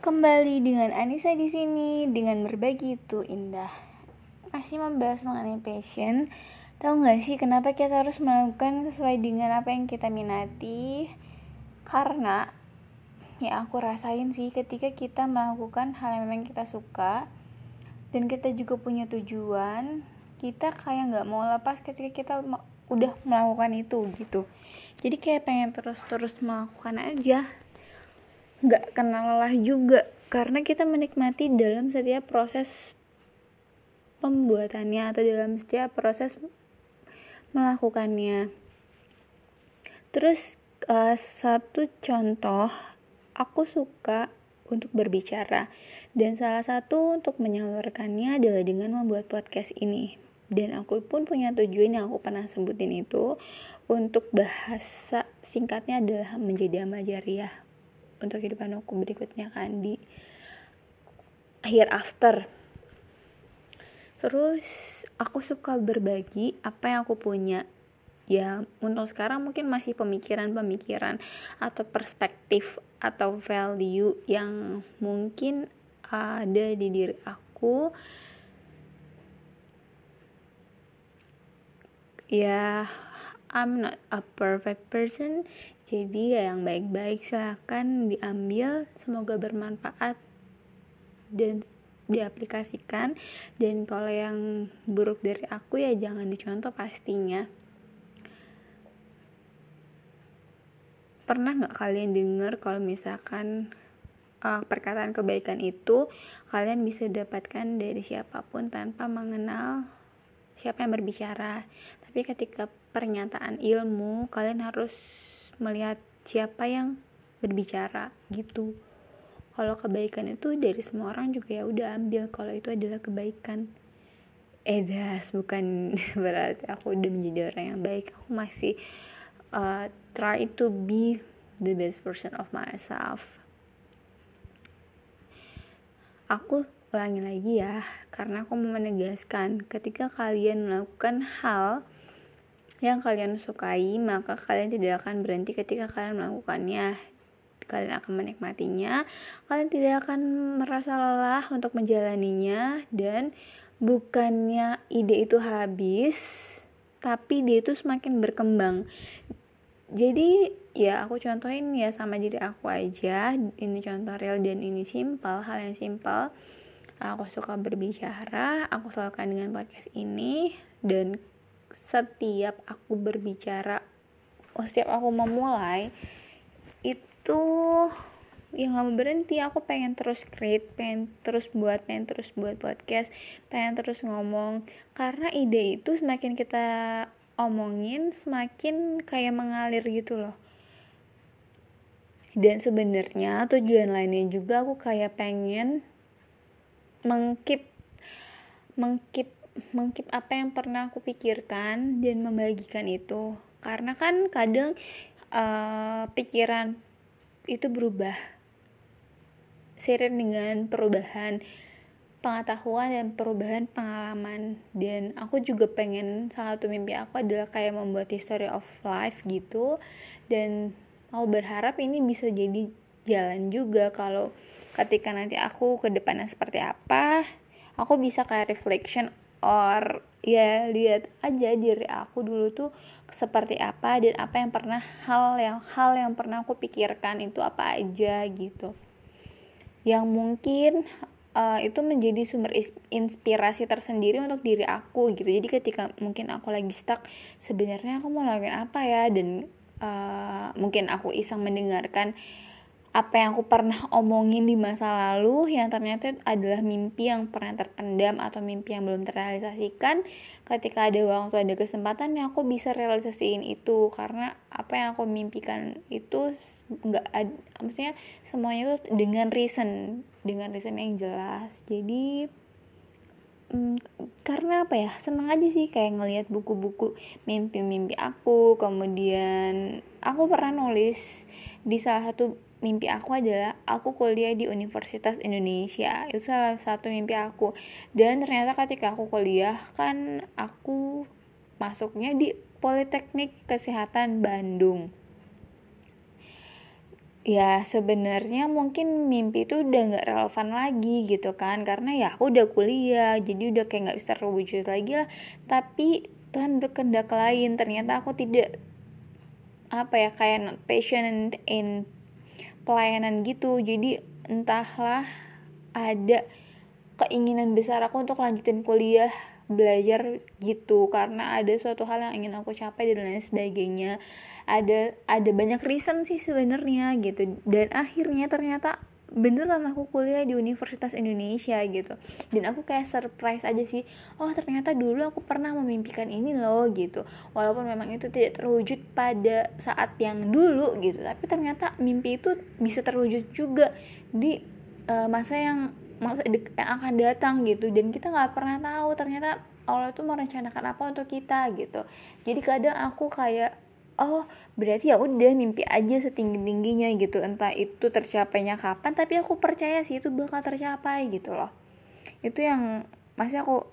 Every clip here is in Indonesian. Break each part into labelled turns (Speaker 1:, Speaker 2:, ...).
Speaker 1: Kembali dengan Anissa di sini dengan berbagi itu indah. Masih membahas mengenai passion. Tahu nggak sih kenapa kita harus melakukan sesuai dengan apa yang kita minati? Karena ya aku rasain sih ketika kita melakukan hal yang memang kita suka dan kita juga punya tujuan, kita kayak nggak mau lepas ketika kita udah melakukan itu gitu. Jadi kayak pengen terus-terus melakukan aja nggak kenal lelah juga. Karena kita menikmati dalam setiap proses pembuatannya atau dalam setiap proses melakukannya. Terus uh, satu contoh aku suka untuk berbicara. Dan salah satu untuk menyalurkannya adalah dengan membuat podcast ini. Dan aku pun punya tujuan yang aku pernah sebutin itu. Untuk bahasa singkatnya adalah menjadi amajariah untuk kehidupan aku berikutnya kan di akhir after. Terus aku suka berbagi apa yang aku punya. Ya untuk sekarang mungkin masih pemikiran-pemikiran atau perspektif atau value yang mungkin ada di diri aku. Ya I'm not a perfect person. Jadi ya yang baik-baik silahkan diambil. Semoga bermanfaat dan diaplikasikan. Dan kalau yang buruk dari aku ya jangan dicontoh pastinya. Pernah nggak kalian dengar kalau misalkan uh, perkataan kebaikan itu kalian bisa dapatkan dari siapa pun tanpa mengenal siapa yang berbicara? Tapi ketika pernyataan ilmu kalian harus melihat siapa yang berbicara gitu. Kalau kebaikan itu dari semua orang juga ya udah ambil kalau itu adalah kebaikan. Edas bukan berarti aku udah menjadi orang yang baik. Aku masih uh, try to be the best version of myself. Aku ulangi lagi ya karena aku mau menegaskan ketika kalian melakukan hal yang kalian sukai, maka kalian tidak akan berhenti ketika kalian melakukannya. Kalian akan menikmatinya, kalian tidak akan merasa lelah untuk menjalaninya, dan bukannya ide itu habis, tapi dia itu semakin berkembang. Jadi ya aku contohin ya sama diri aku aja, ini contoh real dan ini simpel, hal yang simpel. Aku suka berbicara, aku selalukan dengan podcast ini, dan setiap aku berbicara oh, setiap aku memulai itu yang gak berhenti. Aku pengen terus create pengen terus buat pengen terus buat podcast pengen terus ngomong. Karena ide itu semakin kita omongin semakin kayak mengalir gitu loh. Dan sebenarnya tujuan lainnya juga aku kayak pengen mengkip mengkip mengkip apa yang pernah aku pikirkan dan membagikan itu. Karena kan kadang uh, pikiran itu berubah. Seiring dengan perubahan pengetahuan dan perubahan pengalaman. Dan aku juga pengen salah satu mimpi aku adalah kayak membuat history of life gitu. Dan aku berharap ini bisa jadi jalan juga kalau ketika nanti aku ke depannya seperti apa aku bisa kayak reflection or ya lihat aja diri aku dulu tuh seperti apa dan apa yang pernah hal yang hal yang pernah aku pikirkan itu apa aja gitu. Yang mungkin uh, itu menjadi sumber inspirasi tersendiri untuk diri aku gitu. Jadi ketika mungkin aku lagi stuck sebenarnya aku mau lakukan apa ya? Dan uh, mungkin aku iseng mendengarkan apa yang aku pernah omongin di masa lalu yang ternyata adalah mimpi yang pernah terpendam atau mimpi yang belum terrealisasikan. Ketika ada waktu ada kesempatan yang aku bisa realisasiin itu. Karena apa yang aku mimpikan itu nggak maksudnya semuanya itu dengan reason dengan reason yang jelas. Jadi hmm, karena apa ya seneng aja sih kayak ngelihat buku-buku mimpi-mimpi aku. Kemudian aku pernah nulis di salah satu mimpi aku adalah aku kuliah di Universitas Indonesia. Itu salah satu mimpi aku. Dan ternyata ketika aku kuliah kan aku masuknya di Politeknik Kesehatan Bandung. Ya sebenarnya mungkin mimpi itu udah nggak relevan lagi gitu kan. Karena ya aku udah kuliah jadi udah kayak nggak bisa terwujud lagi lah. Tapi Tuhan berkendak lain. Ternyata aku tidak apa ya kayak not passion in pelayanan gitu. Jadi entahlah ada keinginan besar aku untuk lanjutin kuliah belajar gitu. Karena ada suatu hal yang ingin aku capai dan lain sebagainya. Ada ada banyak reason sih sebenarnya gitu. Dan akhirnya ternyata beneran aku kuliah di Universitas Indonesia gitu. Dan aku kayak surprise aja sih oh ternyata dulu aku pernah memimpikan ini loh gitu. Walaupun memang itu tidak terwujud pada saat yang dulu gitu tapi ternyata mimpi itu bisa terwujud juga di uh, masa yang masa yang akan datang gitu. Dan kita nggak pernah tahu ternyata Allah tuh merencanakan apa untuk kita gitu. Jadi kadang aku kayak oh berarti ya udah mimpi aja setinggi tingginya gitu. Entah itu tercapainya kapan tapi aku percaya sih itu bakal tercapai gitu loh. Itu yang masih aku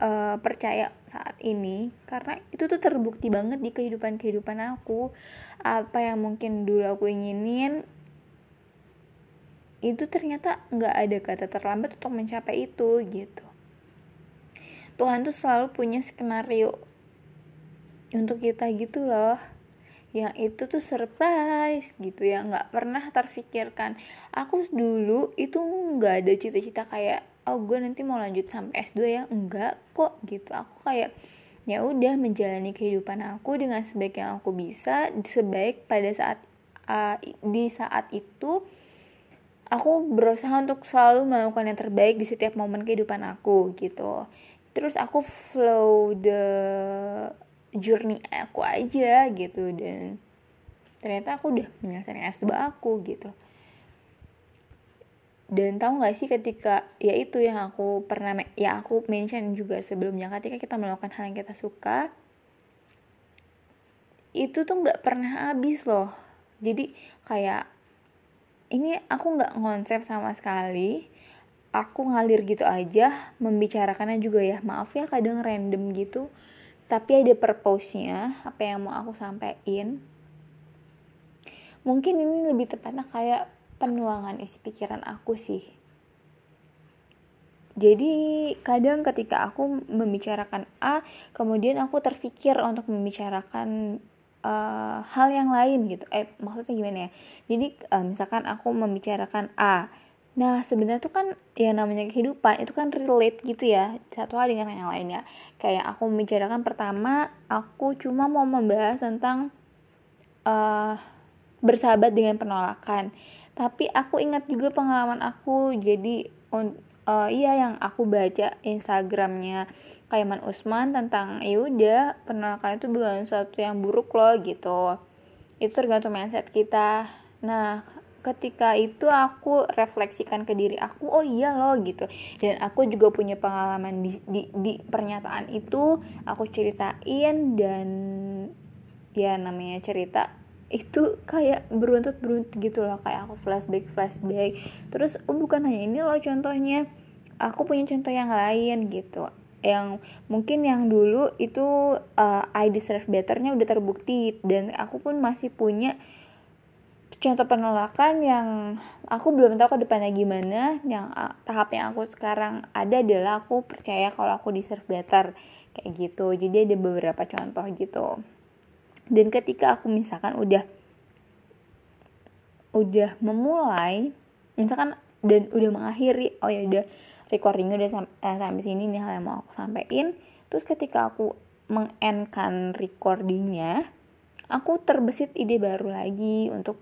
Speaker 1: uh, percaya saat ini. Karena itu tuh terbukti banget di kehidupan kehidupan aku. Apa yang mungkin dulu aku inginin itu ternyata nggak ada kata terlambat untuk mencapai itu gitu. Tuhan tuh selalu punya skenario untuk kita gitu loh yang itu tuh surprise gitu ya. Nggak pernah terfikirkan. Aku dulu itu nggak ada cita-cita kayak oh gue nanti mau lanjut sampai S2 ya. Enggak kok gitu. Aku kayak ya udah menjalani kehidupan aku dengan sebaik yang aku bisa sebaik pada saat uh, di saat itu aku berusaha untuk selalu melakukan yang terbaik di setiap momen kehidupan aku gitu. Terus aku flow the journey aku aja gitu. Dan ternyata aku udah menyelesaikan S2 aku gitu. Dan tahu nggak sih ketika ya itu yang aku pernah ya aku mention juga sebelumnya ketika kita melakukan hal yang kita suka itu tuh nggak pernah habis loh. Jadi kayak ini aku nggak konsep sama sekali. Aku ngalir gitu aja membicarakannya juga ya maaf ya kadang random gitu tapi ada purpose-nya apa yang mau aku sampaikan. Mungkin ini lebih tepatnya kayak penuangan isi pikiran aku sih. Jadi kadang ketika aku membicarakan A kemudian aku terpikir untuk membicarakan uh, hal yang lain gitu. Eh maksudnya gimana ya? Jadi uh, misalkan aku membicarakan A nah sebenarnya tuh kan yang namanya kehidupan itu kan relate gitu ya satu hal dengan yang lainnya. Kayak aku membicarakan pertama aku cuma mau membahas tentang uh, bersahabat dengan penolakan. Tapi aku ingat juga pengalaman aku jadi uh, iya yang aku baca instagramnya Kaiman Usman tentang ya udah penolakan itu bukan sesuatu yang buruk loh gitu. Itu tergantung mindset kita. Nah ketika itu aku refleksikan ke diri aku oh iya loh gitu. Dan aku juga punya pengalaman di, di, di pernyataan itu aku ceritain dan ya namanya cerita itu kayak beruntut beruntut gitu loh kayak aku flashback flashback. Terus oh bukan hanya ini loh contohnya aku punya contoh yang lain gitu. Yang mungkin yang dulu itu uh, I deserve betternya udah terbukti dan aku pun masih punya contoh penolakan yang aku belum tahu ke depannya gimana yang tahap yang aku sekarang ada adalah aku percaya kalau aku deserve better kayak gitu. Jadi ada beberapa contoh gitu. Dan ketika aku misalkan udah udah memulai misalkan dan udah mengakhiri oh ya udah recordingnya udah sam eh, sampai sini nih hal yang mau aku sampaikan. Terus ketika aku mengendkan recordingnya aku terbesit ide baru lagi untuk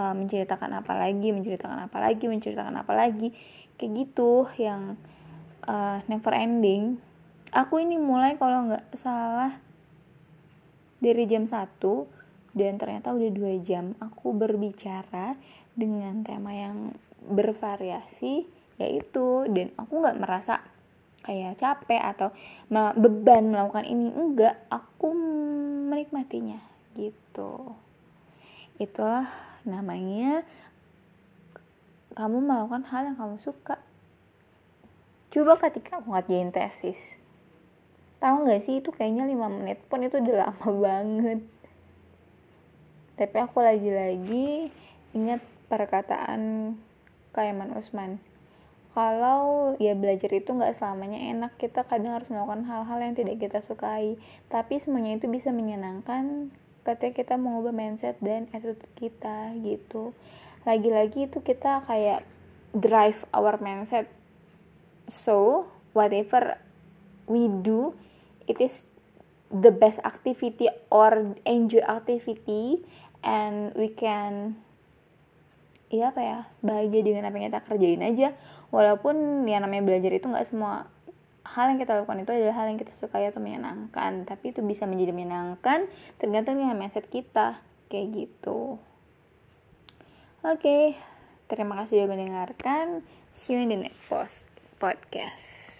Speaker 1: uh, menceritakan apa lagi menceritakan apa lagi menceritakan apa lagi. Kayak gitu yang uh, never ending. Aku ini mulai kalau nggak salah dari jam 1 dan ternyata udah dua jam aku berbicara dengan tema yang bervariasi yaitu dan aku nggak merasa kayak capek atau beban melakukan ini. Enggak aku menikmatinya gitu. Itulah namanya kamu melakukan hal yang kamu suka. Coba ketika aku ngerjain tesis tahu nggak sih itu kayaknya 5 menit pun itu udah lama banget. Tapi aku lagi-lagi ingat perkataan Kaiman Usman. Kalau ya belajar itu nggak selamanya enak kita kadang harus melakukan hal-hal yang tidak kita sukai. Tapi semuanya itu bisa menyenangkan ketika kita mengubah mindset dan attitude kita gitu. Lagi-lagi itu kita kayak drive our mindset. So whatever we do it is the best activity or enjoy activity and we can ya apa ya bahagia dengan apa yang kita kerjain aja. Walaupun ya namanya belajar itu nggak semua hal yang kita lakukan itu adalah hal yang kita sukai atau menyenangkan. Tapi itu bisa menjadi menyenangkan tergantung dengan mindset kita. Kayak gitu. Oke okay, terima kasih sudah mendengarkan. See you in the next podcast